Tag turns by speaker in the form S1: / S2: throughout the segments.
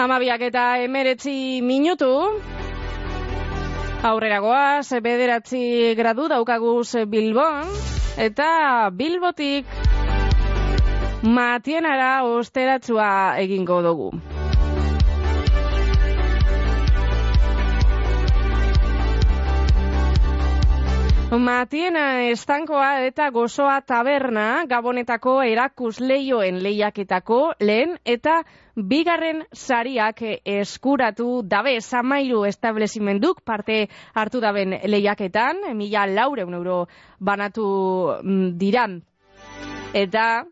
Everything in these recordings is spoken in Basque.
S1: Amabiak eta emeretzi minutu. Aurrera goaz, bederatzi gradu daukaguz Bilbon. Eta Bilbotik matienara osteratzua egingo dugu. Matiena estankoa eta gozoa taberna gabonetako erakus leioen lehiaketako lehen eta bigarren sariak eskuratu dabe zamairu establezimenduk parte hartu daben lehiaketan, mila laureun euro banatu mm, diran. Eta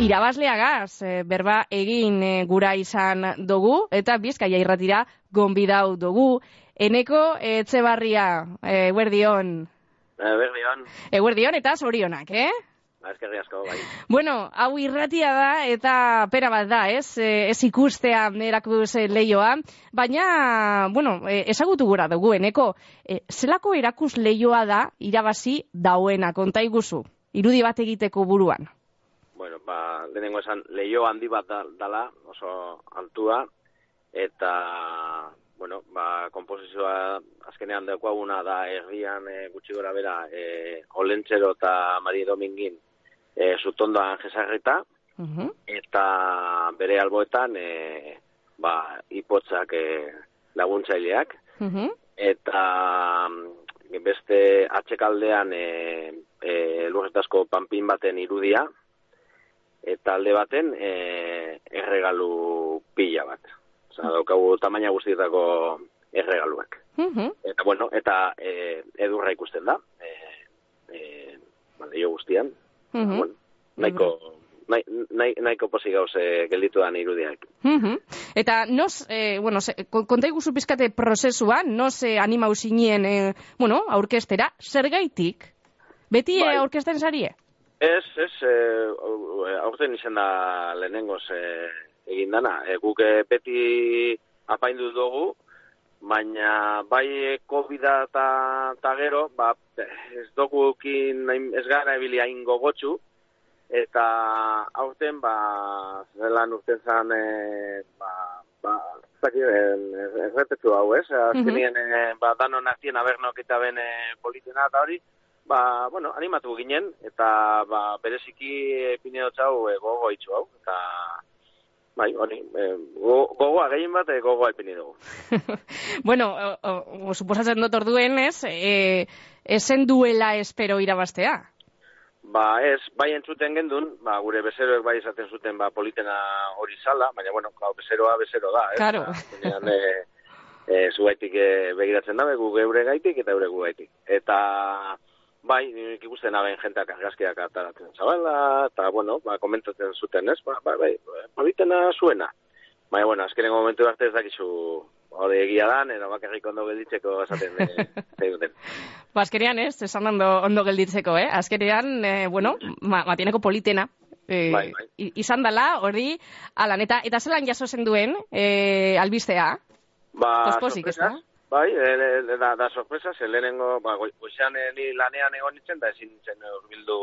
S1: irabazleagaz eh, berba egin eh, gura izan dugu eta bizkaia irratira gonbidau dugu. Eneko Etxebarria, eguerdion.
S2: Eguerdion.
S1: Eguerdion eta zorionak, eh?
S2: Eskerri asko, bai.
S1: Bueno, hau irratia da eta pera bat da, ez? Ez ikustea erakuz leioa. Baina, bueno, ezagutu gura dugu, eneko, zelako erakus leioa da irabazi dauena, konta iguzu, irudi bat egiteko buruan?
S2: Ba, lehenengo esan, leio handi bat dala, oso altua, eta bueno, ba, komposizioa azkenean daukaguna da herrian e, gutxi gora bera e, Olentxero eta Mari Domingin e, zutondoan jesarrita eta bere alboetan e, ba, ipotzak e, laguntzaileak. Eta mm, beste atxekaldean e, e, lurretasko panpin baten irudia eta alde baten e, erregalu pila bat. Osa, daukagu tamaina guztietako erregaluak.
S1: Mhm.
S2: Eta, bueno, eta e, edurra ikusten da. E, e, bale, jo guztian.
S1: Mhm.
S2: bueno, nahiko, nahi, nahi, nahiko posi gauze gelditu da irudiak.
S1: Mhm. Eta nos, eh, bueno, se, konta iguzu pizkate prozesua, nos eh, anima usinien, eh, bueno, aurkestera, zer gaitik? Beti
S2: Bai.
S1: eh, aurkesten sarie?
S2: Ez, ez, e, aurten izan da lehenengoz e, egin dana. E, guk beti apaindu dugu, baina bai covid eta gero, ba, ez dugu ez gara ebili hain gogotxu, eta aurten, ba, zelan urten zan, e, ba, ba, errepetu hau, ez? Azkenien, e, ba, danon azien abernok eta ben politena eta hori, ba, bueno, animatu ginen, eta ba, bereziki pineo txau e, gogo itxu hau, eta bai, hori, e, go, gogoa gehien bat e, gogoa ipini dugu.
S1: bueno, o, o, suposatzen dut orduen ez, e, esen duela espero irabaztea.
S2: Ba, ez, bai entzuten gendun, ba, gure bezeroek bai esaten zuten ba, politena hori zala, baina, bueno, klau, bezeroa bezero da, ez?
S1: Claro.
S2: Ba, e, e, zuaitik e, begiratzen dabe, gu geure gaitik eta eure gu gaitik. Eta, bai, nik ikusten aben jenteak argazkiak ataratzen zabala, eta, bueno, ba, komentatzen zuten, ez? Ba, bai, bai, politena zuena. Baina, bueno, azkenengo momentu arte ez dakizu hori egia dan, edo bakarrik ondo gelditzeko esaten e, duten.
S1: Ba, azkenean ez, esan ondo, ondo gelditzeko, eh? Azkenean, eh, bueno, ma, matieneko politena. Eh,
S2: Bai, bai.
S1: Izan dala, hori, alan, eta, eta zelan jaso zen duen, eh, albistea?
S2: Ba,
S1: Pospozik, ez da?
S2: Bai, e, da, da sorpresa, ze lehenengo, ba, goi- goizean e, ni lanean egon nintzen, da ezin nintzen urbildu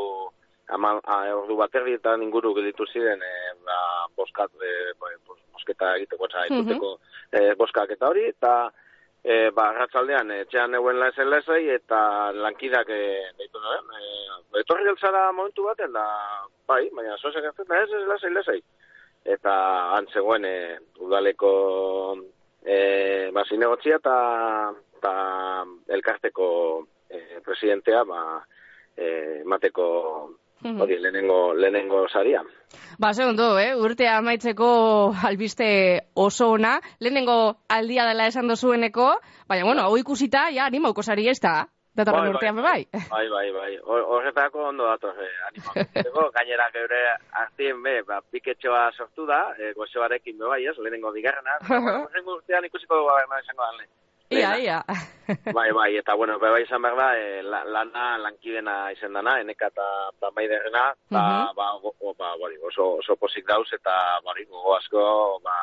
S2: ama, a, ordu bat erdi eta inguru gelditu ziren, e, ba, boskat, e, ba, bos- bosketa egiteko, eta ituteko e, boskak eta hori, eta e, ba, ratzaldean, etxean euen lezen lezei, eta lankidak e, deitu nuen, e, etorri geltzara momentu baten, da, bai, baina zoze gertzen, da ez, ez lezei, lezei. Eta han zegoen e, udaleko e, ba, zinegotzia eta, eta elkarteko e, presidentea ba, e, mateko
S1: Mhm.
S2: hori lehenengo, lehenengo saria.
S1: Ba, ze ondo, eh? Urtea amaitzeko albiste oso ona. Lehenengo aldia dela esan dozueneko, baina, bueno, hau ikusita, ja, animauko sari ez da. Datorren urtean, bai.
S2: Bai, bai, bai. Hor- Horretako ondo dator, eh, animatzeko. Gainera, geure aztien, be, ba, piketxoa sortu da, e, gozoarekin, be, bai, ez, lehenengo bigarrena. Horrengo urtean ikusiko dugu gaberna izango da, lehen.
S1: Ia, ia.
S2: Bai, bai, eta bueno, bai izan behar da, e, la- lana lankidena izen dana, eneka eta eta maiderrena, eta
S1: Mhm.
S2: ba, go, ba, bari, oso, oso posik dauz, eta bari, gogo asko, ba,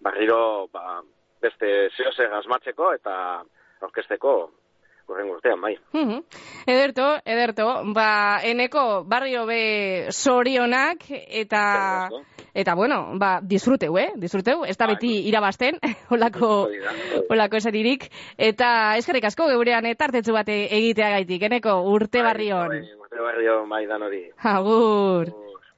S2: barriro, ba, beste zehose asmatzeko eta orkesteko urren urtean, bai.
S1: Mhm. Ederto, ederto, ba, eneko barrio be sorionak eta eta bueno, ba, disfruteu, eh? Disfruteu, ez da
S2: Bai.
S1: beti irabazten, holako
S2: Hori da.
S1: holako eseririk eta eskerrik asko geurean etartetzu bate egiteagaitik, eneko urte
S2: Bai,
S1: barrion.
S2: bai, Urte barrion, bai, dan hori. Agur.